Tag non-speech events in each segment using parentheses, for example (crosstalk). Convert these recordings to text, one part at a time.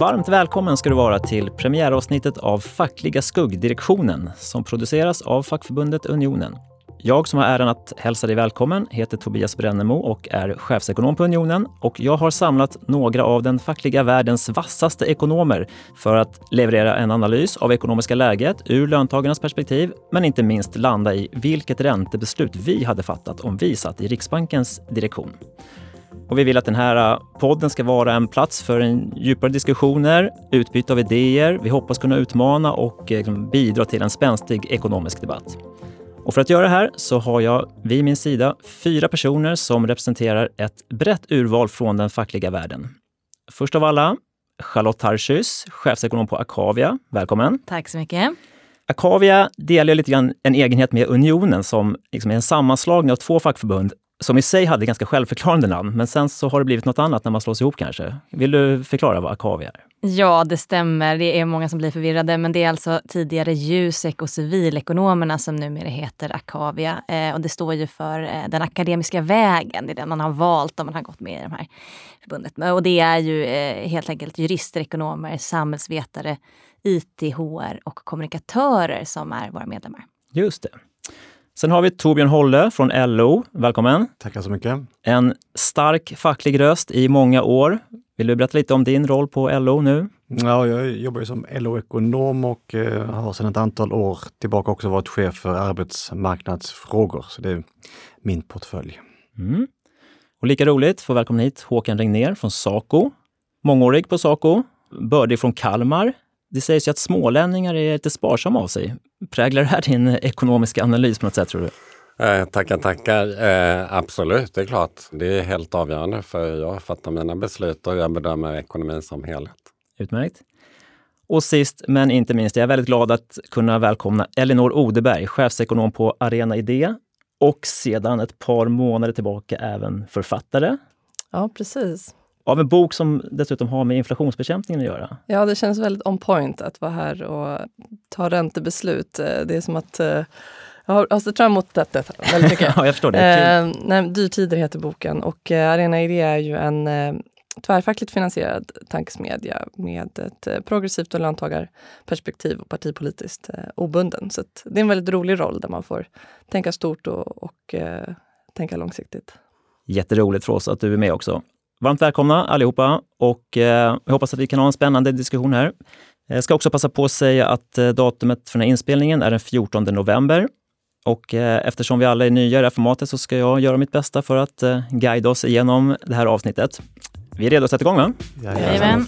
Varmt välkommen ska du vara till premiäravsnittet av Fackliga skuggdirektionen som produceras av fackförbundet Unionen. Jag som har äran att hälsa dig välkommen heter Tobias Brännemo och är chefsekonom på Unionen. Och jag har samlat några av den fackliga världens vassaste ekonomer för att leverera en analys av ekonomiska läget ur löntagarnas perspektiv, men inte minst landa i vilket räntebeslut vi hade fattat om vi satt i Riksbankens direktion. Och vi vill att den här podden ska vara en plats för en djupare diskussioner, utbyte av idéer. Vi hoppas kunna utmana och liksom bidra till en spänstig ekonomisk debatt. Och för att göra det här så har jag vid min sida fyra personer som representerar ett brett urval från den fackliga världen. Först av alla, Charlotte Tarschys, chefsekonom på Akavia. Välkommen! Tack så mycket! Akavia delar lite grann en egenhet med Unionen som liksom är en sammanslagning av två fackförbund som i sig hade ganska självförklarande namn, men sen så har det blivit något annat när man slås ihop kanske. Vill du förklara vad Akavia är? Ja, det stämmer. Det är många som blir förvirrade, men det är alltså tidigare Jusek och civilekonomerna som numera heter Akavia. Eh, och det står ju för eh, den akademiska vägen. Det är den man har valt om man har gått med i de här förbundet. Och det är ju eh, helt enkelt jurister, ekonomer, samhällsvetare, IT, HR och kommunikatörer som är våra medlemmar. Just det. Sen har vi Torbjörn Holle från LO. Välkommen! Tackar så mycket. En stark facklig röst i många år. Vill du berätta lite om din roll på LO nu? Ja, jag jobbar som LO-ekonom och eh, har sedan ett antal år tillbaka också varit chef för arbetsmarknadsfrågor. Så det är min portfölj. Mm. Och lika roligt, få välkomna hit Håkan Regner från Saco. Mångårig på Saco, bördig från Kalmar. Det sägs ju att smålänningar är lite sparsamma av sig. Präglar det här din ekonomiska analys på något sätt tror du? Eh, tackar, tackar. Eh, absolut, det är klart. Det är helt avgörande för jag fattar mina beslut och jag bedömer ekonomin som helhet. Utmärkt. Och sist men inte minst är jag väldigt glad att kunna välkomna Elinor Odeberg, chefsekonom på Arena Idé och sedan ett par månader tillbaka även författare. Ja, precis. Av en bok som dessutom har med inflationsbekämpningen att göra. Ja, det känns väldigt on point att vara här och ta räntebeslut. Eh, det är som att eh, jag har sett fram emot detta väldigt mycket. (laughs) ja, jag förstår det. Eh, nej, Dyrtider heter boken och eh, Arena Idé är ju en eh, tvärfackligt finansierad tankesmedja med ett progressivt och löntagarperspektiv och partipolitiskt eh, obunden. Så det är en väldigt rolig roll där man får tänka stort och, och eh, tänka långsiktigt. Jätteroligt för oss att du är med också. Varmt välkomna allihopa och eh, jag hoppas att vi kan ha en spännande diskussion här. Jag ska också passa på att säga att eh, datumet för den här inspelningen är den 14 november. Och eh, eftersom vi alla är nya i det här formatet så ska jag göra mitt bästa för att eh, guida oss igenom det här avsnittet. Vi är redo att sätta igång va? Jajamän.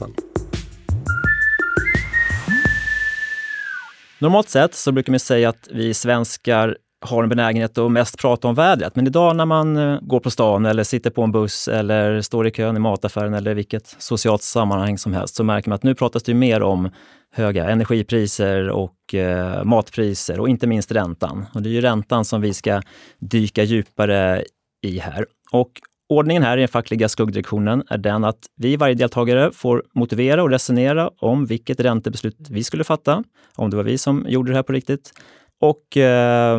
Normalt sett så brukar man säga att vi svenskar har en benägenhet att mest prata om vädret. Men idag när man eh, går på stan eller sitter på en buss eller står i kön i mataffären eller vilket socialt sammanhang som helst så märker man att nu pratas det mer om höga energipriser och eh, matpriser och inte minst räntan. Och det är ju räntan som vi ska dyka djupare i här. Och ordningen här i den fackliga skuggdirektionen är den att vi, varje deltagare, får motivera och resonera om vilket räntebeslut vi skulle fatta, om det var vi som gjorde det här på riktigt. Och eh,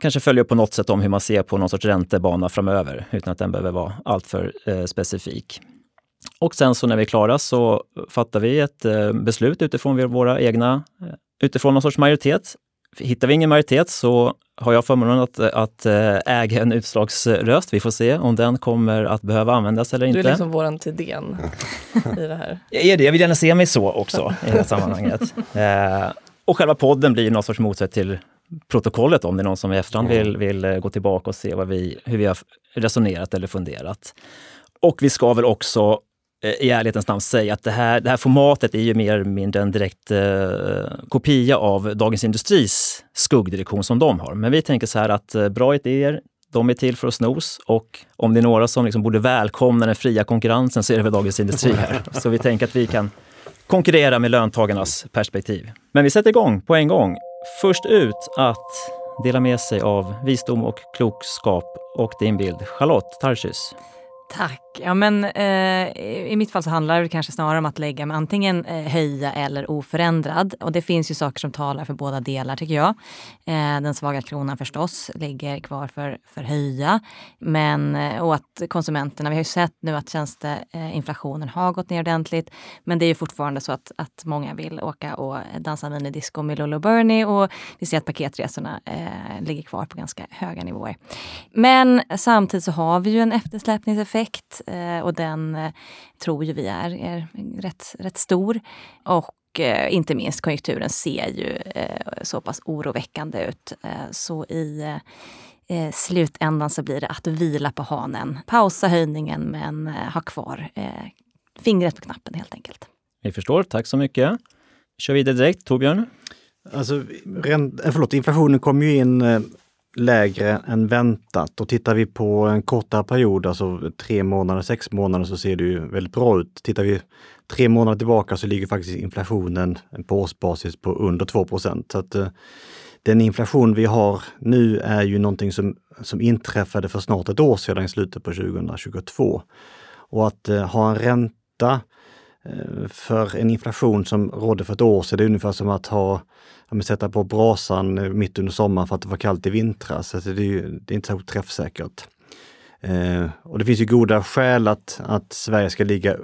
kanske följa upp på något sätt om hur man ser på någon sorts räntebana framöver, utan att den behöver vara alltför eh, specifik. Och sen så när vi är klara så fattar vi ett eh, beslut utifrån våra egna, eh, utifrån någon sorts majoritet. Hittar vi ingen majoritet så har jag förmånen att, att eh, äga en utslagsröst. Vi får se om den kommer att behöva användas eller inte. Du är liksom våran Thedéen (laughs) i det här. Jag är det, jag vill gärna se mig så också i det här sammanhanget. (laughs) Eh, och själva podden blir någon sorts motsätt till protokollet om det är någon som i efterhand vill, vill gå tillbaka och se vad vi, hur vi har resonerat eller funderat. Och vi ska väl också i ärlighetens namn säga att det här, det här formatet är ju mer eller mindre en direkt eh, kopia av Dagens Industris skuggdirektion som de har. Men vi tänker så här att eh, bra idéer, de är till för att snos och om det är några som liksom borde välkomna den fria konkurrensen så är det väl Dagens Industri här. (laughs) Så vi tänker att vi kan konkurrera med löntagarnas perspektiv. Men vi sätter igång på en gång. Först ut att dela med sig av visdom och klokskap och din bild. Charlotte Tarschys. Tack. Ja, men, eh, I mitt fall så handlar det kanske snarare om att lägga med antingen eh, höja eller oförändrad. Och det finns ju saker som talar för båda delar tycker jag. Eh, den svaga kronan förstås ligger kvar för, för höja. Men, eh, och att konsumenterna, vi har ju sett nu att tjänsteinflationen eh, har gått ner ordentligt. Men det är ju fortfarande så att, att många vill åka och dansa minidisco med Lolo Bernie och vi ser att paketresorna eh, ligger kvar på ganska höga nivåer. Men samtidigt så har vi ju en eftersläpningseffekt och den eh, tror ju vi är, är rätt, rätt stor. Och eh, inte minst konjunkturen ser ju eh, så pass oroväckande ut. Eh, så i eh, slutändan så blir det att vila på hanen. Pausa höjningen men ha kvar fingret på knappen helt enkelt. Vi förstår, tack så mycket. Kör vidare direkt, Torbjörn. Alltså, förlåt, inflationen kom ju in lägre än väntat. Och tittar vi på en kortare period, alltså tre månader, sex månader, så ser det ju väldigt bra ut. Tittar vi tre månader tillbaka så ligger faktiskt inflationen på årsbasis på under 2% Så att, eh, den inflation vi har nu är ju någonting som, som inträffade för snart ett år sedan i slutet på 2022. Och att eh, ha en ränta Eh, för en inflation som rådde för ett år sedan, det är ungefär som att ha ja, sätta på brasan eh, mitt under sommaren för att det var kallt i vintras. Alltså det, är ju, det är inte så träffsäkert. Eh, och det finns ju goda skäl att, att Sverige ska ligga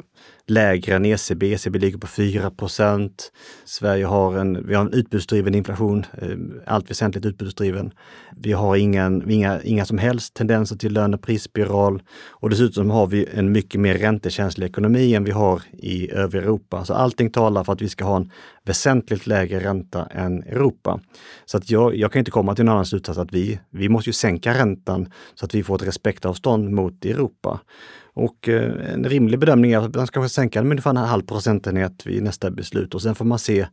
lägre än ECB. ECB ligger på 4% Sverige har en, vi har en utbudsdriven inflation, eh, allt väsentligt utbudsdriven. Vi har ingen, inga, inga som helst tendenser till löne och prisspiral och dessutom har vi en mycket mer räntekänslig ekonomi än vi har i övriga Europa. Så allting talar för att vi ska ha en väsentligt lägre ränta än Europa. Så att jag, jag kan inte komma till någon annan slutsats att vi, vi måste ju sänka räntan så att vi får ett respektavstånd mot Europa. Och eh, en rimlig bedömning är att man ska sänka den med ungefär en halv procentenhet vid nästa beslut och sen får man se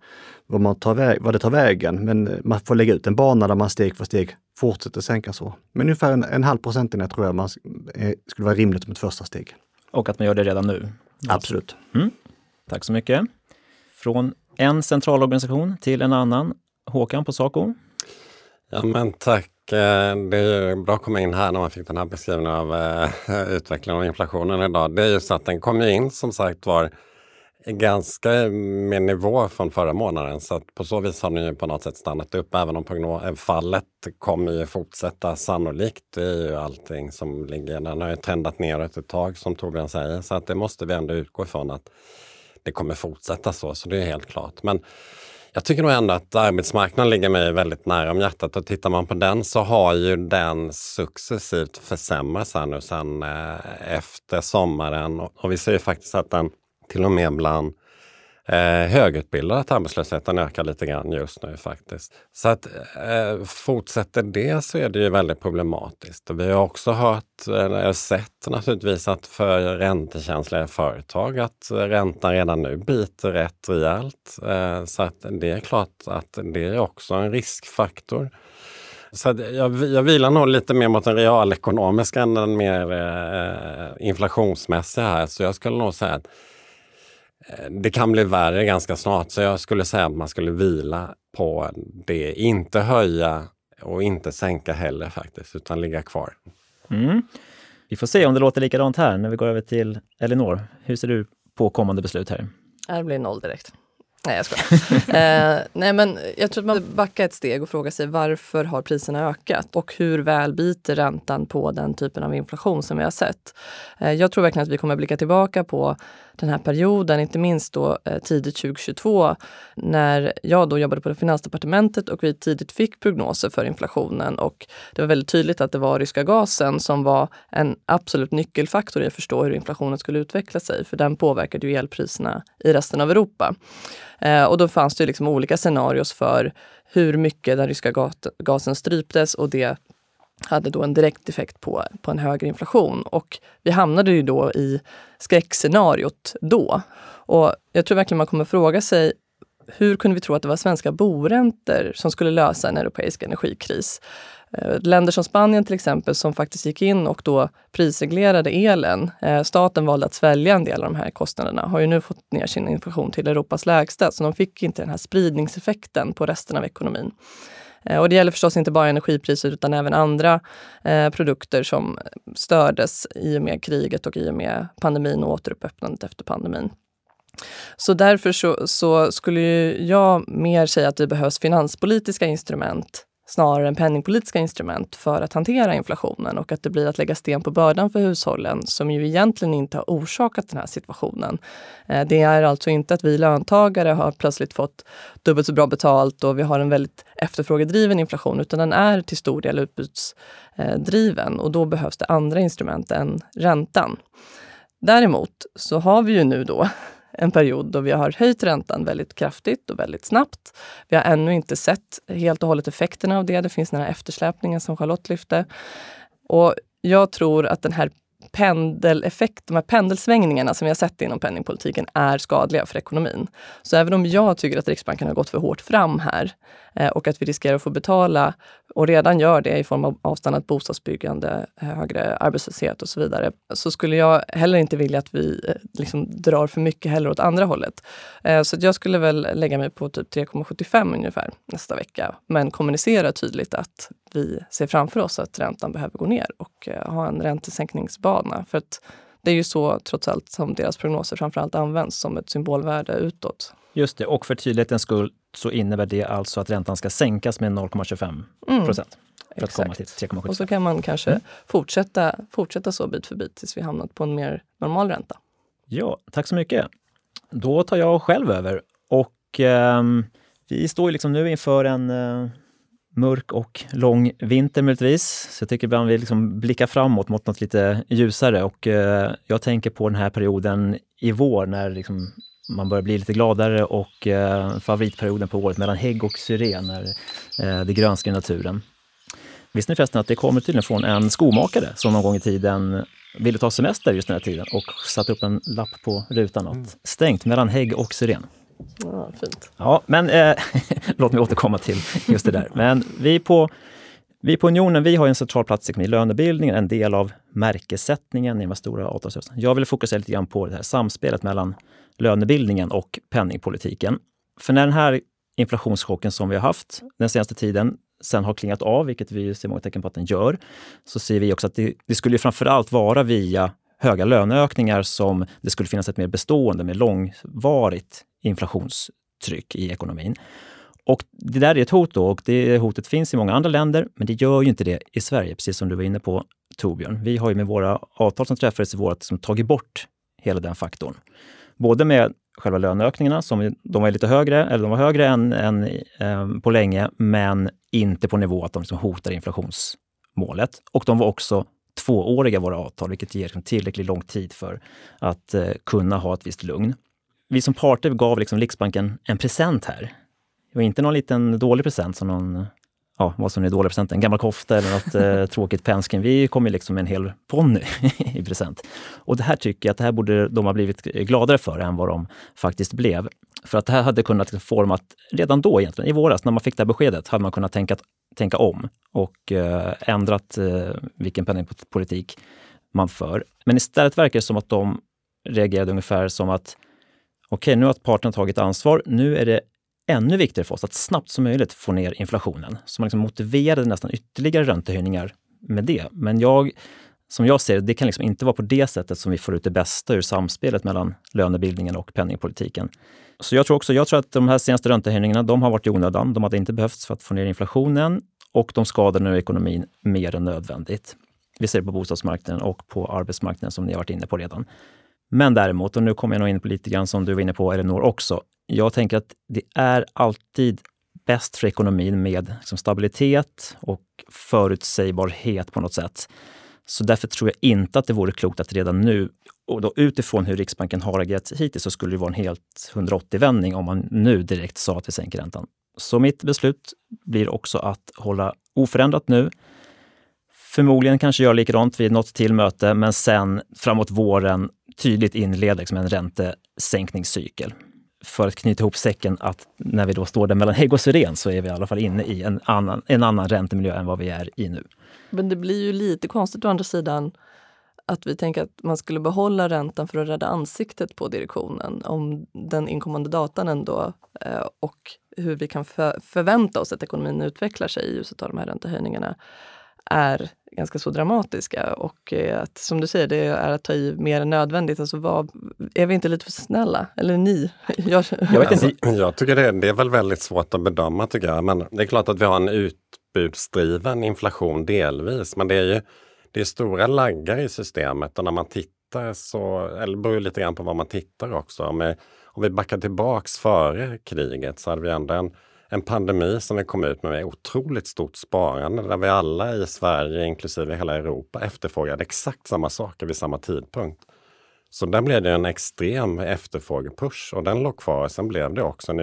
vad, man tar väg, vad det tar vägen. Men eh, man får lägga ut en bana där man steg för steg fortsätter sänka så. Men ungefär en, en halv procentenhet tror jag man eh, skulle vara rimligt som ett första steg. Och att man gör det redan nu? Absolut. Mm. Tack så mycket. Från en centralorganisation till en annan. Håkan på Saco. Ja men tack Eh, det är bra att komma in här när man fick den här beskrivningen av eh, utvecklingen av inflationen idag. Det är ju så att den kom in som sagt var ganska med nivå från förra månaden så att på så vis har den ju på något sätt stannat upp även om fallet kommer ju fortsätta sannolikt. Det är ju allting som ligger, den har ju trendat neråt ett tag som Torbjörn säger så att det måste vi ändå utgå ifrån att det kommer fortsätta så, så det är helt klart. Men jag tycker nog ändå att arbetsmarknaden ligger mig väldigt nära om hjärtat och tittar man på den så har ju den successivt försämrats här nu sen eh, efter sommaren. Och vi ser ju faktiskt att den till och med bland eh, högutbildade att arbetslösheten ökar lite grann just nu faktiskt. Så att eh, fortsätter det så är det ju väldigt problematiskt. Och vi har också hört, eller sett naturligtvis att för räntekänsliga företag att räntan redan nu biter rätt rejält. Eh, så att det är klart att det är också en riskfaktor. Så jag, jag vilar nog lite mer mot den realekonomiska än den mer eh, inflationsmässiga här. Så jag skulle nog säga att det kan bli värre ganska snart, så jag skulle säga att man skulle vila på det. Inte höja och inte sänka heller faktiskt, utan ligga kvar. Mm. Vi får se om det låter likadant här när vi går över till Elinor. Hur ser du på kommande beslut här? Det blir noll direkt. Nej jag skojar. (laughs) eh, nej men jag tror att man backar ett steg och frågar sig varför har priserna ökat och hur väl biter räntan på den typen av inflation som vi har sett. Eh, jag tror verkligen att vi kommer blicka tillbaka på den här perioden, inte minst då eh, tidigt 2022 när jag då jobbade på Finansdepartementet och vi tidigt fick prognoser för inflationen och det var väldigt tydligt att det var ryska gasen som var en absolut nyckelfaktor i att förstå hur inflationen skulle utveckla sig, för den påverkade ju elpriserna i resten av Europa. Eh, och då fanns det liksom olika scenarios för hur mycket den ryska gasen stryptes och det hade då en direkt effekt på, på en högre inflation. Och vi hamnade ju då i skräckscenariot då. Och jag tror verkligen man kommer fråga sig hur kunde vi tro att det var svenska boräntor som skulle lösa en europeisk energikris? Eh, länder som Spanien till exempel som faktiskt gick in och då prisreglerade elen. Eh, staten valde att svälja en del av de här kostnaderna. Har ju nu fått ner sin inflation till Europas lägsta så de fick inte den här spridningseffekten på resten av ekonomin. Eh, och det gäller förstås inte bara energipriser utan även andra eh, produkter som stördes i och med kriget och i och med pandemin och återöppnandet efter pandemin. Så därför så, så skulle jag mer säga att det behövs finanspolitiska instrument snarare än penningpolitiska instrument för att hantera inflationen och att det blir att lägga sten på bördan för hushållen som ju egentligen inte har orsakat den här situationen. Eh, det är alltså inte att vi löntagare har plötsligt fått dubbelt så bra betalt och vi har en väldigt efterfrågedriven inflation utan den är till stor del utbudsdriven och då behövs det andra instrument än räntan. Däremot så har vi ju nu då en period då vi har höjt räntan väldigt kraftigt och väldigt snabbt. Vi har ännu inte sett helt och hållet effekterna av det. Det finns den här eftersläpningen som Charlotte lyfte. Och jag tror att den här pendeleffekt, de här pendelsvängningarna som vi har sett inom penningpolitiken är skadliga för ekonomin. Så även om jag tycker att Riksbanken har gått för hårt fram här eh, och att vi riskerar att få betala, och redan gör det i form av avstannat bostadsbyggande, högre arbetslöshet och så vidare, så skulle jag heller inte vilja att vi eh, liksom drar för mycket heller åt andra hållet. Eh, så jag skulle väl lägga mig på typ 3,75 ungefär nästa vecka, men kommunicera tydligt att vi ser framför oss att räntan behöver gå ner och eh, ha en räntesänkningsbana. För att det är ju så trots allt som deras prognoser framförallt används som ett symbolvärde utåt. Just det, och för tydlighetens skull så innebär det alltså att räntan ska sänkas med 0,25 mm. procent. För att komma till 3,75. Och så kan man kanske mm. fortsätta, fortsätta så bit för bit tills vi hamnat på en mer normal ränta. Ja, tack så mycket. Då tar jag själv över. Och eh, vi står ju liksom nu inför en eh, mörk och lång vinter möjligtvis. Så jag tycker ibland vi liksom blickar framåt mot något lite ljusare och eh, jag tänker på den här perioden i vår när liksom man börjar bli lite gladare och eh, favoritperioden på året mellan hägg och syren, när eh, det grönskar i naturen. Visste ni förresten att det kommer tydligen från en skomakare som någon gång i tiden ville ta semester just den här tiden och satte upp en lapp på rutan att mm. stängt mellan hägg och syren. Ja, fint. Ja, men eh, (laughs) låt mig återkomma till just det där. Men vi på, vi på Unionen, vi har en central plats i lönebildningen, en del av märkessättningen i de stora avtalsrörelserna. Jag vill fokusera lite grann på det här samspelet mellan lönebildningen och penningpolitiken. För när den här inflationschocken som vi har haft den senaste tiden sen har klingat av, vilket vi ser många tecken på att den gör, så ser vi också att det, det skulle framför allt vara via höga löneökningar som det skulle finnas ett mer bestående, mer långvarigt inflationstryck i ekonomin. Och det där är ett hot då och det hotet finns i många andra länder, men det gör ju inte det i Sverige, precis som du var inne på Torbjörn. Vi har ju med våra avtal som träffades i våras liksom tagit bort hela den faktorn. Både med själva löneökningarna, som de var lite högre, eller de var högre än, än eh, på länge, men inte på nivå att de liksom hotar inflationsmålet. Och de var också tvååriga, våra avtal, vilket ger liksom tillräckligt lång tid för att eh, kunna ha ett visst lugn. Vi som parter gav liksom Riksbanken en present här. Det var inte någon liten dålig present som någon ja, vad som är dålig present, en gammal kofta eller något eh, (laughs) tråkigt pensken. Vi kom ju liksom med en hel ponny (laughs) i present. Och det här tycker jag att det här borde de ha blivit gladare för än vad de faktiskt blev. För att det här hade kunnat format redan då egentligen, i våras, när man fick det här beskedet, hade man kunnat tänka, tänka om och eh, ändrat eh, vilken penningpolitik man för. Men istället verkar det som att de reagerade ungefär som att okej, nu har parterna tagit ansvar. Nu är det ännu viktigare för oss att snabbt som möjligt få ner inflationen. Så man liksom motiverade nästan ytterligare räntehöjningar med det. Men jag, som jag ser det, det kan liksom inte vara på det sättet som vi får ut det bästa ur samspelet mellan lönebildningen och penningpolitiken. Så jag tror också, jag tror att de här senaste räntehöjningarna, de har varit i onödan. De hade inte behövts för att få ner inflationen och de skadar nu ekonomin mer än nödvändigt. Vi ser det på bostadsmarknaden och på arbetsmarknaden som ni har varit inne på redan. Men däremot, och nu kommer jag nog in på lite grann som du var inne på, Elinor också. Jag tänker att det är alltid bäst för ekonomin med liksom stabilitet och förutsägbarhet på något sätt. Så därför tror jag inte att det vore klokt att redan nu, och då utifrån hur Riksbanken har agerat hittills, så skulle det vara en helt 180-vändning om man nu direkt sa att vi sänker räntan. Så mitt beslut blir också att hålla oförändrat nu. Förmodligen kanske göra likadant vid något till möte, men sen framåt våren tydligt inleda liksom en räntesänkningscykel. För att knyta ihop säcken att när vi då står där mellan hägg och syren så är vi i alla fall inne i en annan, en annan räntemiljö än vad vi är i nu. Men det blir ju lite konstigt å andra sidan att vi tänker att man skulle behålla räntan för att rädda ansiktet på direktionen om den inkommande datan ändå eh, och hur vi kan för, förvänta oss att ekonomin utvecklar sig i ljuset av de här räntehöjningarna är ganska så dramatiska. Och eh, att, som du säger, det är att ta i mer än nödvändigt. Alltså vad, är vi inte lite för snälla? Eller ni? (laughs) Jag, jag vet inte. (laughs) Jag tycker det, det är väl väldigt svårt att bedöma tycker jag. Men det är klart att vi har en utbudsdriven inflation delvis. Men det är ju det är stora laggar i systemet och när man tittar så, eller det beror lite grann på vad man tittar också. Om vi, om vi backar tillbaks före kriget så hade vi ändå en en pandemi som vi kom ut med med otroligt stort sparande där vi alla i Sverige, inklusive hela Europa, efterfrågade exakt samma saker vid samma tidpunkt. Så där blev det en extrem efterfrågepush och den låg kvar. Sen blev det också en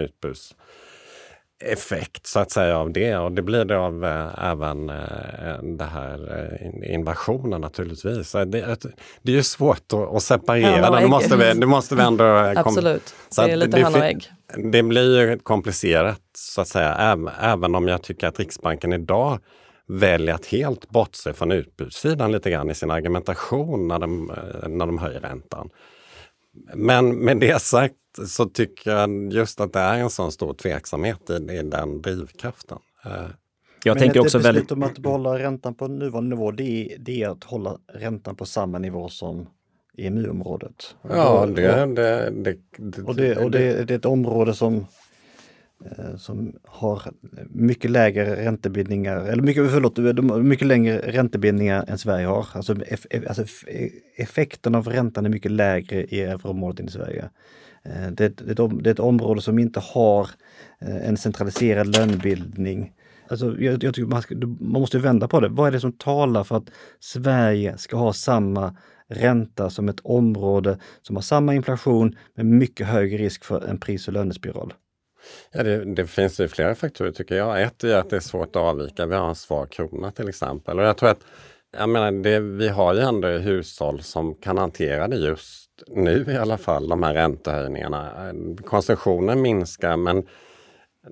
utbudseffekt så att säga av det och det blir det av äh, även äh, det här äh, invasionen naturligtvis. Det, det är ju svårt att, att separera det. Det måste vi, det måste vi ändå... Absolut, det är lite höna och ägg det blir komplicerat så att säga, även om jag tycker att Riksbanken idag väljer att helt bortse från utbudssidan lite grann i sin argumentation när de, när de höjer räntan. Men med det sagt så tycker jag just att det är en sån stor tveksamhet i, i den drivkraften. Eh, jag Men tänker också väldigt... om att behålla räntan på nuvarande nivå, det är, det är att hålla räntan på samma nivå som EMU-området. Ja, det, det, det, och, det, och det, det är ett område som eh, som har mycket lägre räntebindningar, eller mycket, förlåt, mycket längre räntebindningar än Sverige har. Alltså, alltså effekten av räntan är mycket lägre i euroområdet än i Sverige. Eh, det, det, det är ett område som inte har eh, en centraliserad lönebildning. Alltså, jag, jag tycker man, ska, man måste vända på det. Vad är det som talar för att Sverige ska ha samma ränta som ett område som har samma inflation med mycket högre risk för en pris och lönespiral? Ja, det, det, finns ju flera faktorer tycker jag. Ett är att det är svårt att avvika. Vi har en svag krona till exempel. Och jag tror att jag menar, det, vi har ju ändå hushåll som kan hantera det just nu i alla fall, de här räntehöjningarna. Konsumtionen minskar men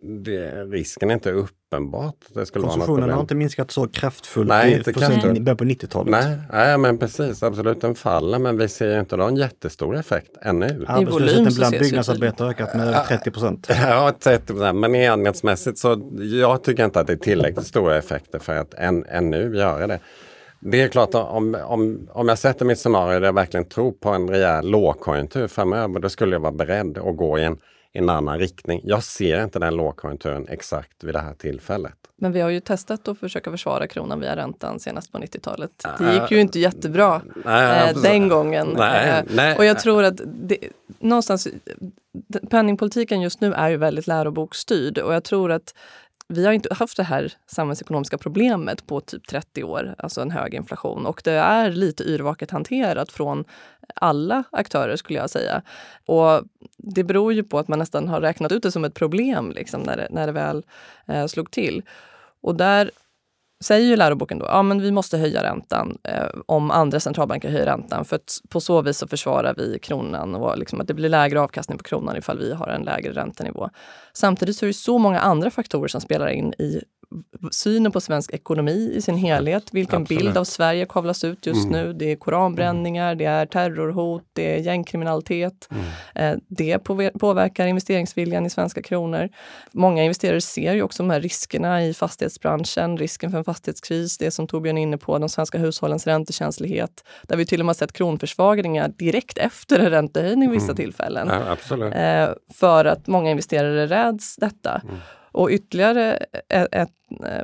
det, risken är inte uppenbart. Det skulle Konsumtionen vara har inte minskat så kraftfullt nej, inte på, kraftfullt. början på 90-talet. Nej, nej, men precis, absolut den faller men vi ser inte någon jättestor effekt ännu. Arbetslösheten bland byggnadsarbetare har ökat med 30 procent. (laughs) Ja, 30 procent, men enhetsmässigt så jag tycker inte att det är tillräckligt stora effekter för att än, ännu göra det. Det är klart om, om, om jag sätter mitt scenario där jag verkligen tror på en rejäl lågkonjunktur framöver, då skulle jag vara beredd att gå i en en annan riktning. Jag ser inte den lågkonjunkturen exakt vid det här tillfället. Men vi har ju testat att försöka försvara kronan via räntan senast på 90-talet. Det gick ju inte jättebra nej, eh, den gången. Nej, eh, nej, och jag tror att det, någonstans, penningpolitiken just nu är ju väldigt läroboksstyrd och jag tror att vi har inte haft det här samhällsekonomiska problemet på typ 30 år, alltså en hög inflation. Och det är lite yrvaket hanterat från alla aktörer skulle jag säga. Och det beror ju på att man nästan har räknat ut det som ett problem liksom, när, det, när det väl eh, slog till. Och där säger ju läroboken då ja, men vi måste höja räntan eh, om andra centralbanker höjer räntan. För att på så vis så försvarar vi kronan och liksom att det blir lägre avkastning på kronan ifall vi har en lägre räntenivå. Samtidigt så är det så många andra faktorer som spelar in i synen på svensk ekonomi i sin helhet. Vilken Absolut. bild av Sverige kavlas ut just mm. nu. Det är koranbränningar, det är terrorhot, det är gängkriminalitet. Mm. Eh, det påverkar investeringsviljan i svenska kronor. Många investerare ser ju också de här riskerna i fastighetsbranschen, risken för en fastighetskris, det som Torbjörn är inne på, de svenska hushållens räntekänslighet. Där vi till och med sett kronförsvagningar direkt efter en räntehöjning vissa mm. tillfällen. Ja, eh, för att många investerare räds detta. Mm. Och ytterligare ett, ett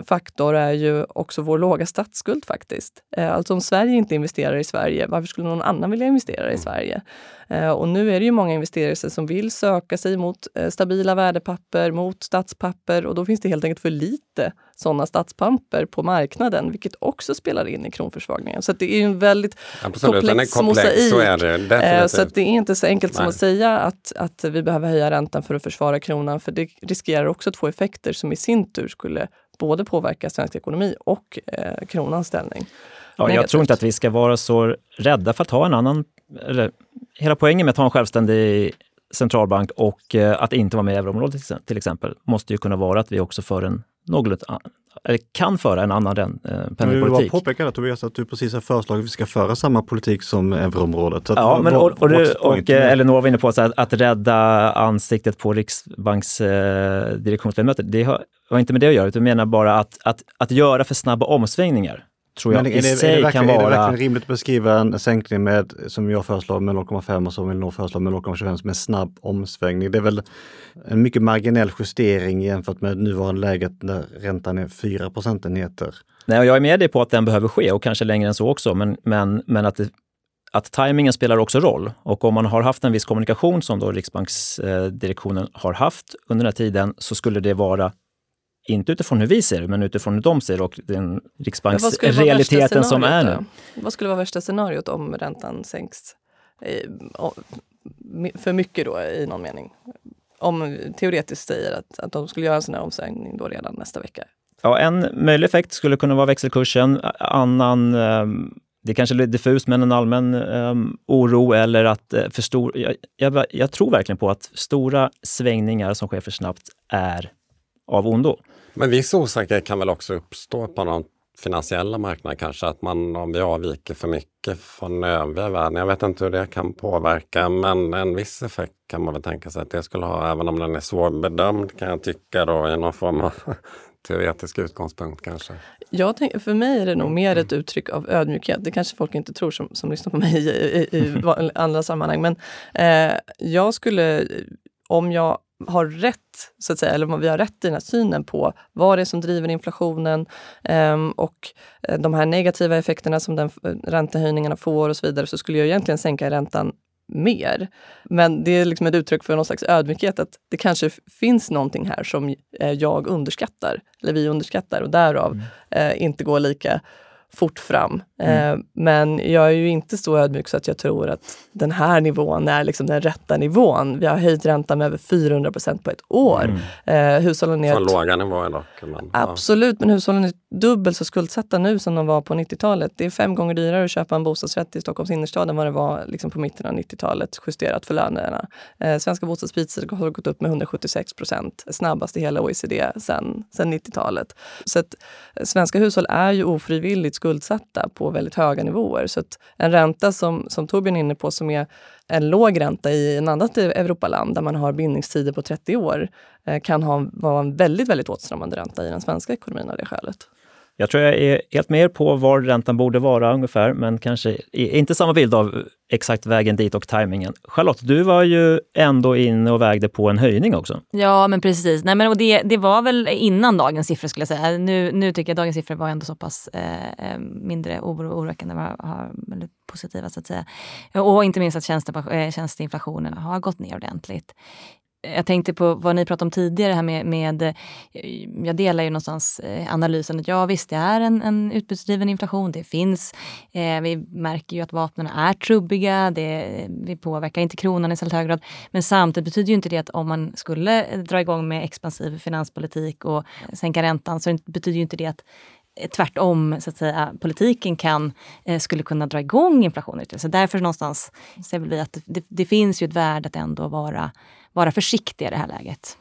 faktor är ju också vår låga statsskuld faktiskt. Eh, alltså om Sverige inte investerar i Sverige, varför skulle någon annan vilja investera i mm. Sverige? Eh, och nu är det ju många investerare som vill söka sig mot stabila värdepapper, mot statspapper och då finns det helt enkelt för lite sådana statspapper på marknaden, vilket också spelar in i kronförsvagningen. Så det är en väldigt Absolut, komplex, komplex mosaik. Så, är det, så det är inte så enkelt Nej. som att säga att, att vi behöver höja räntan för att försvara kronan, för det riskerar också att få effekter som i sin tur skulle både påverka svensk ekonomi och eh, kronans ställning. Ja, jag tror inte att vi ska vara så rädda för att ha en annan... Eller, hela poängen med att ha en självständig centralbank och eh, att inte vara med i euroområdet till exempel, måste ju kunna vara att vi också för en någorlunda eller kan föra en annan eh, penningpolitik. Jag vill bara påpeka det Tobias, att du precis har föreslagit att vi ska föra samma politik som euroområdet. Så ja, men, och, och, du, och eh, Elinor var inne på att, att rädda ansiktet på Riksbanks eh, direktionsledamöter. Det har, har inte med det att göra, utan menar bara att, att, att göra för snabba omsvängningar tror jag Men i är det, sig är det kan vara... Är det verkligen rimligt att beskriva en sänkning med, som jag föreslår med 0,5 och som Elinor föreslår med 0,25 som en snabb omsvängning? Det är väl en mycket marginell justering jämfört med nuvarande läget när räntan är 4 procentenheter. Nej, och jag är med dig på att den behöver ske och kanske längre än så också, men, men, men att, det, att tajmingen spelar också roll. Och om man har haft en viss kommunikation som då Riksbanksdirektionen har haft under den här tiden så skulle det vara inte utifrån hur vi ser det, men utifrån hur de ser det och den riksbanksrealiteten som är nu. Vad skulle vara värsta scenariot om räntan sänks för mycket då i någon mening? Om teoretiskt säger att, att de skulle göra en sån här omsvängning då redan nästa vecka. Ja, en möjlig effekt skulle kunna vara växelkursen. Annan, ehm, det är kanske lite diffust, men en allmän um, oro eller att uh, för stor... Jag, jag, jag, tror verkligen på att stora svängningar som sker för snabbt är av ondo. Men viss osäkerhet kan väl också uppstå på de finansiella marknaden kanske, att man om vi avviker för mycket från övriga världen. Jag vet inte hur det kan påverka, men en viss effekt kan man väl tänka sig att det skulle ha, även om den är svårbedömd kan jag tycka då i någon form av (laughs) teoretisk utgångspunkt kanske. Jag tänk, för mig är det nog mer ett uttryck av ödmjukhet. Det kanske folk inte tror som, som lyssnar på mig i, i, i (laughs) andra sammanhang. Men eh, jag skulle, om jag har rätt, så att säga, eller vi har rätt i den här synen på vad det är som driver inflationen um, och eh, de här negativa effekterna som den, eh, räntehöjningarna får och så vidare, så skulle jag egentligen sänka räntan mer. Men det är liksom ett uttryck för någon slags ödmjukhet att det kanske finns någonting här som eh, jag underskattar, eller vi underskattar och därav mm. eh, inte går lika fort fram. Mm. Eh, men jag är ju inte så ödmjuk så att jag tror att den här nivån är liksom den rätta nivån. Vi har höjt räntan med över 400 procent på ett år. Mm. Eh, hushållen är... Från låga nivåer dock. Men, Absolut, men hushållen är dubbelt så skuldsatta nu som de var på 90-talet. Det är fem gånger dyrare att köpa en bostadsrätt i Stockholms innerstad än vad det var liksom på mitten av 90-talet, justerat för lönerna. Eh, svenska bostadspriser har gått upp med 176 procent, snabbast i hela OECD sedan 90-talet. Så att svenska hushåll är ju ofrivilligt skuldsatta på väldigt höga nivåer. Så att en ränta som, som Torbjörn är inne på, som är en låg ränta i en annat typ Europaland där man har bindningstider på 30 år, eh, kan ha, vara en väldigt, väldigt åtstramande ränta i den svenska ekonomin av det skälet. Jag tror jag är helt med er på var räntan borde vara ungefär, men kanske inte samma bild av exakt vägen dit och tajmingen. Charlotte, du var ju ändå inne och vägde på en höjning också. Ja, men precis. Nej, men, och det, det var väl innan dagens siffror skulle jag säga. Nu, nu tycker jag dagens siffror var ändå så pass eh, eh mindre oroväckande, positiva så att säga. Och inte minst att eh, tjänsteinflationen har gått ner ordentligt jag tänkte på vad ni pratade om tidigare här med, med eh, jag delar ju någonstans eh, analysen att ja visst det är en, en utbudsdriven inflation, det finns, eh, vi märker ju att vapnen är trubbiga, det, vi påverkar inte kronan i särskilt hög grad. Men samtidigt betyder ju inte det att om man skulle dra igång med expansiv finanspolitik och sänka räntan så betyder ju inte det att eh, tvärtom, så att säga, politiken kan, eh, skulle kunna dra igång inflationen. Så därför någonstans ser vi att det, det finns ju ett värde att ändå vara vara försiktiga i det här läget.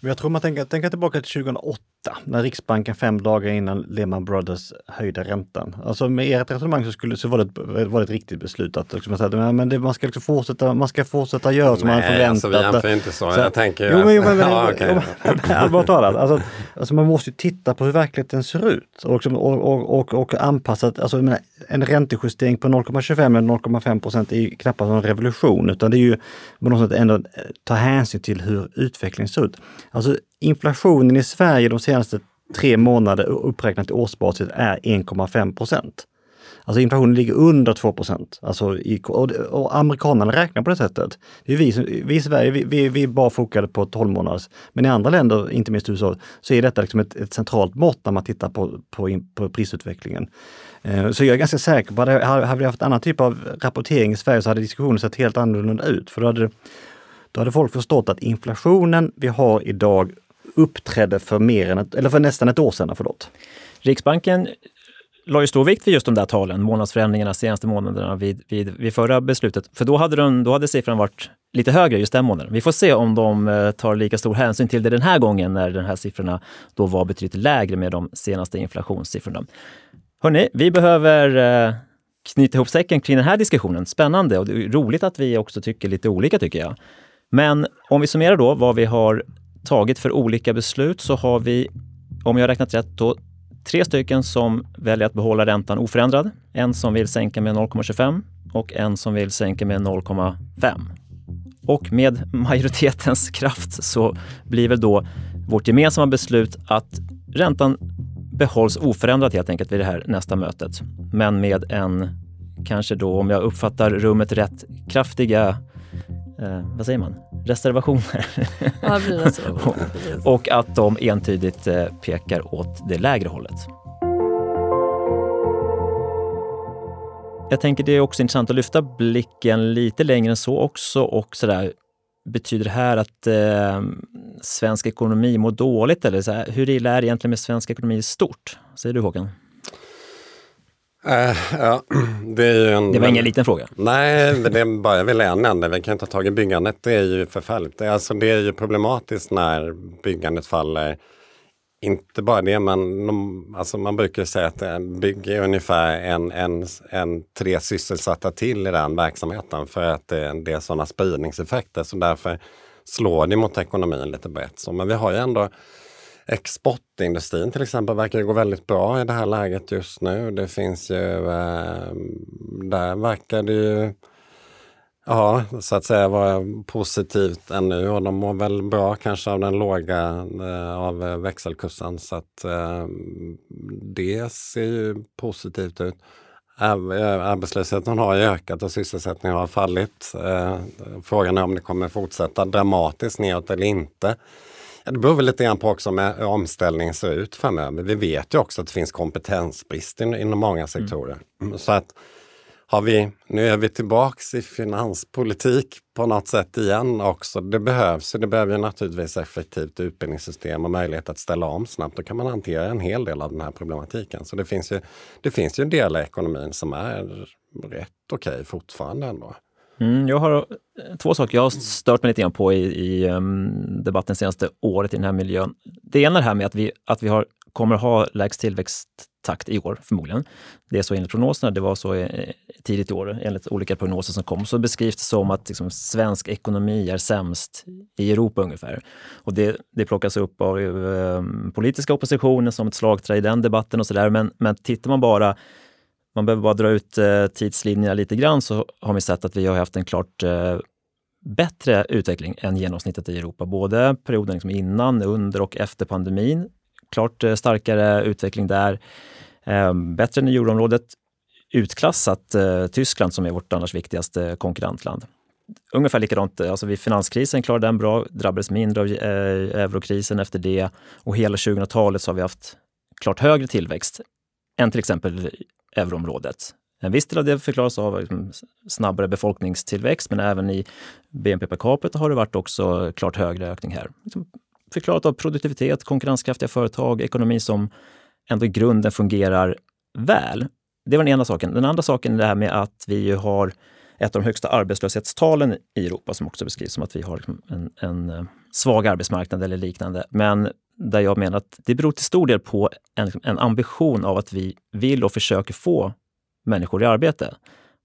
Jag tror man tänker, tänker tillbaka till 2008 när Riksbanken fem dagar innan Lehman Brothers höjde räntan. Alltså med ert resonemang så, skulle, så var, det, var det ett riktigt beslut att liksom, men det, man, ska liksom fortsätta, man ska fortsätta göra som Nej, man förväntat. Alltså, vi inte så. så. Jag tänker jo, men, jo, men, ja, okay. allvarligt talat. Alltså, alltså, man måste titta på hur verkligheten ser ut och, liksom, och, och, och, och anpassa. Alltså, menar, en räntejustering på 0,25 eller 0,5 procent är ju knappast en revolution utan det är ju på något sätt ändå ta hänsyn till hur utvecklingen ser ut. Alltså inflationen i Sverige de senaste tre månader uppräknat i årsbasis är 1,5 procent. Alltså inflationen ligger under 2 procent. Alltså och, och amerikanerna räknar på det sättet. Det är vi, vi i Sverige, vi, vi, vi är bara fokade på 12 månaders. Men i andra länder, inte minst USA, så är detta liksom ett, ett centralt mått när man tittar på, på, på prisutvecklingen. Eh, så jag är ganska säker på att hade vi haft annan typ av rapportering i Sverige så hade diskussionen sett helt annorlunda ut. För då hade, då hade folk förstått att inflationen vi har idag uppträdde för, mer än ett, eller för nästan ett år sedan. Förlåt. Riksbanken la ju stor vikt vid just de där talen, månadsförändringarna senaste månaderna vid, vid, vid förra beslutet. För då hade, den, då hade siffran varit lite högre just den månaden. Vi får se om de eh, tar lika stor hänsyn till det den här gången när de här siffrorna då var betydligt lägre med de senaste inflationssiffrorna. Hörni, vi behöver eh, knyta ihop säcken kring den här diskussionen. Spännande och det är roligt att vi också tycker lite olika tycker jag. Men om vi summerar då vad vi har tagit för olika beslut så har vi, om jag har räknat rätt, då tre stycken som väljer att behålla räntan oförändrad. En som vill sänka med 0,25 och en som vill sänka med 0,5. Och med (laughs) majoritetens kraft så blir väl då vårt gemensamma beslut att räntan behålls oförändrad helt enkelt vid det här nästa mötet. Men med en, kanske då om jag uppfattar rummet rätt, kraftiga, eh, vad säger man, reservationer. Ja, reservationer. (laughs) och, och att de entydigt eh, pekar åt det lägre hållet. Jag tänker det är också intressant att lyfta blicken lite längre än så också och sådär, betyder det här att eh, svensk ekonomi mår dåligt? Eller så här, hur illa är det egentligen med svensk ekonomi i stort? Säger du Håkan? Uh, ja, (clears throat) det, en, det var ingen liten fråga. Nej, det är bara väl en enda. Vi kan inte ta tag i byggandet. Det är ju förfärligt. Det är, alltså, det är ju problematiskt när byggandet faller. Inte bara det, men de, alltså man brukar säga att bygg är ungefär en, en, en tre sysselsatta till i den verksamheten för att det, det är sådana spridningseffekter. Så därför slår det mot ekonomin lite brett. Så, men vi har ju ändå exportindustrin till exempel verkar gå väldigt bra i det här läget just nu. Det finns ju, eh, där verkar det ju Ja, så att säga vara positivt ännu och de mår väl bra kanske av den låga eh, av växelkursen så att eh, det ser ju positivt ut. Eh, arbetslösheten har ökat och sysselsättningen har fallit. Eh, frågan är om det kommer fortsätta dramatiskt neråt eller inte. Det beror väl lite grann på också hur omställningen ser ut framöver. Vi vet ju också att det finns kompetensbrist inom många sektorer. Mm. Så att har vi, nu är vi tillbaks i finanspolitik på något sätt igen också. Det behövs, det behöver ju naturligtvis effektivt utbildningssystem och möjlighet att ställa om snabbt. Då kan man hantera en hel del av den här problematiken. Så det finns ju, det finns ju en del i ekonomin som är rätt okej okay fortfarande ändå. Mm, jag har eh, två saker jag har stört mig lite grann på i, i um, debatten senaste året i den här miljön. Det ena är det här med att vi, att vi har, kommer ha lägst tillväxttakt i år, förmodligen. Det är så enligt prognoserna, det var så eh, tidigt i år enligt olika prognoser som kom. Så beskrivs det som att liksom, svensk ekonomi är sämst i Europa ungefär. Och det, det plockas upp av um, politiska oppositionen som ett slagträ i den debatten och sådär. Men, men tittar man bara man behöver bara dra ut eh, tidslinjerna lite grann så har vi sett att vi har haft en klart eh, bättre utveckling än genomsnittet i Europa. Både perioden liksom innan, under och efter pandemin. Klart eh, starkare utveckling där. Eh, bättre än i euroområdet. Utklassat eh, Tyskland som är vårt annars viktigaste konkurrentland. Ungefär likadant, eh, alltså vid finanskrisen klarade den bra, drabbades mindre av eh, eurokrisen efter det och hela 2000-talet så har vi haft klart högre tillväxt än till exempel euroområdet. En viss del av det förklaras av liksom, snabbare befolkningstillväxt, men även i BNP per capita har det varit också klart högre ökning här. Liksom, förklarat av produktivitet, konkurrenskraftiga företag, ekonomi som ändå i grunden fungerar väl. Det var den ena saken. Den andra saken är det här med att vi har ett av de högsta arbetslöshetstalen i Europa som också beskrivs som att vi har liksom, en, en eh, svag arbetsmarknad eller liknande. Men där jag menar att det beror till stor del på en, en ambition av att vi vill och försöker få människor i arbete.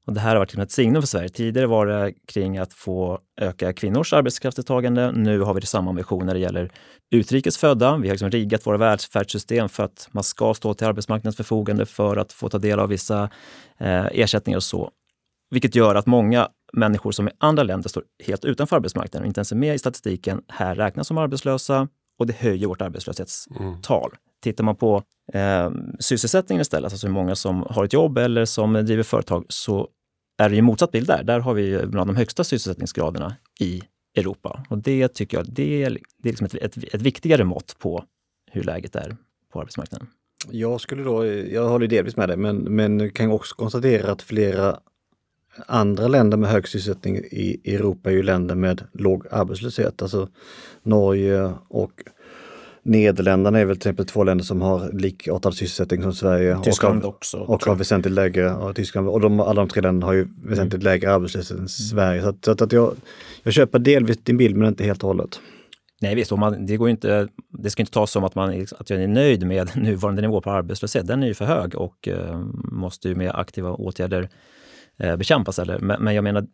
Och det här har varit liksom ett signum för Sverige. Tidigare var det kring att få öka kvinnors arbetskraftsdeltagande. Nu har vi samma ambition när det gäller utrikes födda. Vi har liksom riggat våra välfärdssystem för att man ska stå till arbetsmarknadens förfogande för att få ta del av vissa eh, ersättningar och så. Vilket gör att många människor som i andra länder står helt utanför arbetsmarknaden och inte ens är med i statistiken här räknas som arbetslösa och det höjer vårt arbetslöshetstal. Mm. Tittar man på eh, sysselsättningen istället, alltså hur många som har ett jobb eller som driver företag, så är det ju motsatt bild där. Där har vi bland de högsta sysselsättningsgraderna i Europa. Och det tycker jag det är, det är liksom ett, ett, ett viktigare mått på hur läget är på arbetsmarknaden. Jag skulle då, jag håller delvis med dig, men, men kan också konstatera att flera andra länder med hög sysselsättning i Europa är ju länder med låg arbetslöshet. Alltså Norge och Nederländerna är väl till exempel två länder som har likartad sysselsättning som Sverige. Tyskland och också. Och har väsentligt lägre, och Tyskland, och de, alla de tre länderna har ju väsentligt lägre arbetslöshet än Sverige. Så, att, så att jag, jag köper delvis din bild men inte helt och hållet. Nej visst, och man, det, går inte, det ska inte tas som att, man, att jag är nöjd med (laughs) nuvarande nivå på arbetslöshet. Den är ju för hög och eh, måste ju med aktiva åtgärder bekämpas. Eller? Men, jag menar,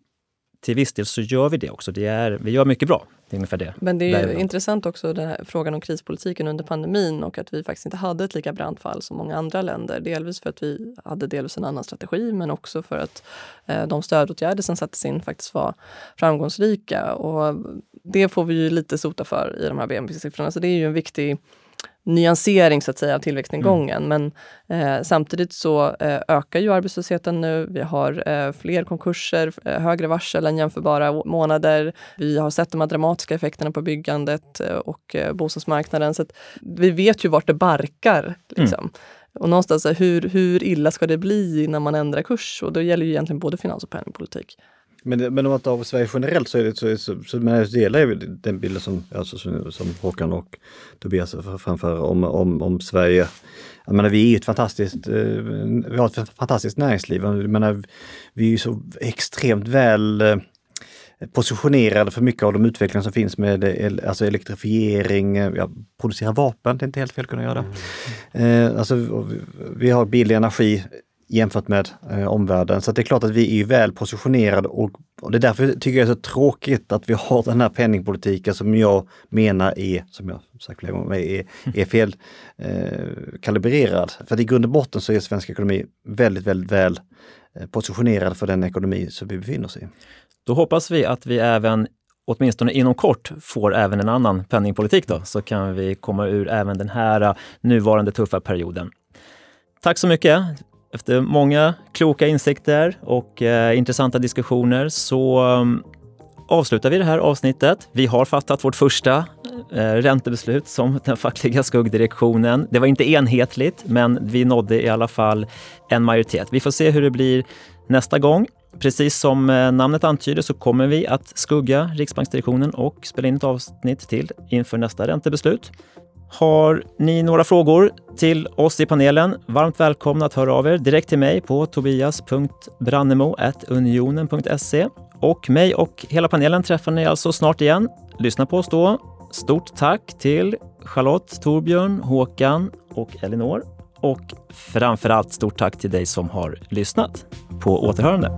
till viss del så gör vi det också. Det är, vi gör mycket bra. Det är ungefär det. Men det är intressant också den här frågan om krispolitiken under pandemin och att vi faktiskt inte hade ett lika brant fall som många andra länder. Delvis för att vi hade delvis en annan strategi men också för att eh, de stödåtgärder som sattes in faktiskt var framgångsrika. Och det får vi ju lite sota för i de här BNP-siffrorna. Så det är ju en viktig nyansering så att säga av tillväxtnedgången. Men eh, samtidigt så eh, ökar ju arbetslösheten nu. Vi har eh, fler konkurser, eh, högre varsel än jämförbara månader. Vi har sett de här dramatiska effekterna på byggandet eh, och eh, bostadsmarknaden. Så vi vet ju vart det barkar. Liksom. Och någonstans, hur, hur illa ska det bli innan man ändrar kurs? Och då gäller ju egentligen både finans och penningpolitik. Men, men om man tar Sverige generellt så, är det, så, så, så men jag delar ju den bilden som, alltså, som, som Håkan och Tobias framför om, om, om Sverige. Jag menar, vi är ett fantastiskt, eh, vi har ett fantastiskt näringsliv. Jag menar, vi är ju så extremt väl eh, positionerade för mycket av de utvecklingar som finns med el, alltså elektrifiering, eh, ja, producera vapen, det är inte helt fel att kunna göra det. Eh, alltså, vi har billig energi jämfört med eh, omvärlden. Så att det är klart att vi är väl positionerade och, och det är därför tycker jag det är så tråkigt att vi har den här penningpolitiken som jag menar är, som jag sagt flera gånger, är, är fel eh, kalibrerad. För att i grund och botten så är svensk ekonomi väldigt, väldigt väl eh, positionerad för den ekonomi som vi befinner oss i. Då hoppas vi att vi även åtminstone inom kort får även en annan penningpolitik då, så kan vi komma ur även den här eh, nuvarande tuffa perioden. Tack så mycket! Efter många kloka insikter och eh, intressanta diskussioner så um, avslutar vi det här avsnittet. Vi har fattat vårt första eh, räntebeslut som den fackliga skuggdirektionen. Det var inte enhetligt, men vi nådde i alla fall en majoritet. Vi får se hur det blir nästa gång. Precis som eh, namnet antyder så kommer vi att skugga riksbanksdirektionen och spela in ett avsnitt till inför nästa räntebeslut. Har ni några frågor till oss i panelen? Varmt välkomna att höra av er direkt till mig på tobias.brannemo.unionen.se. Och mig och hela panelen träffar ni alltså snart igen. Lyssna på oss då. Stort tack till Charlotte, Torbjörn, Håkan och Elinor. Och framförallt stort tack till dig som har lyssnat. På återhörande.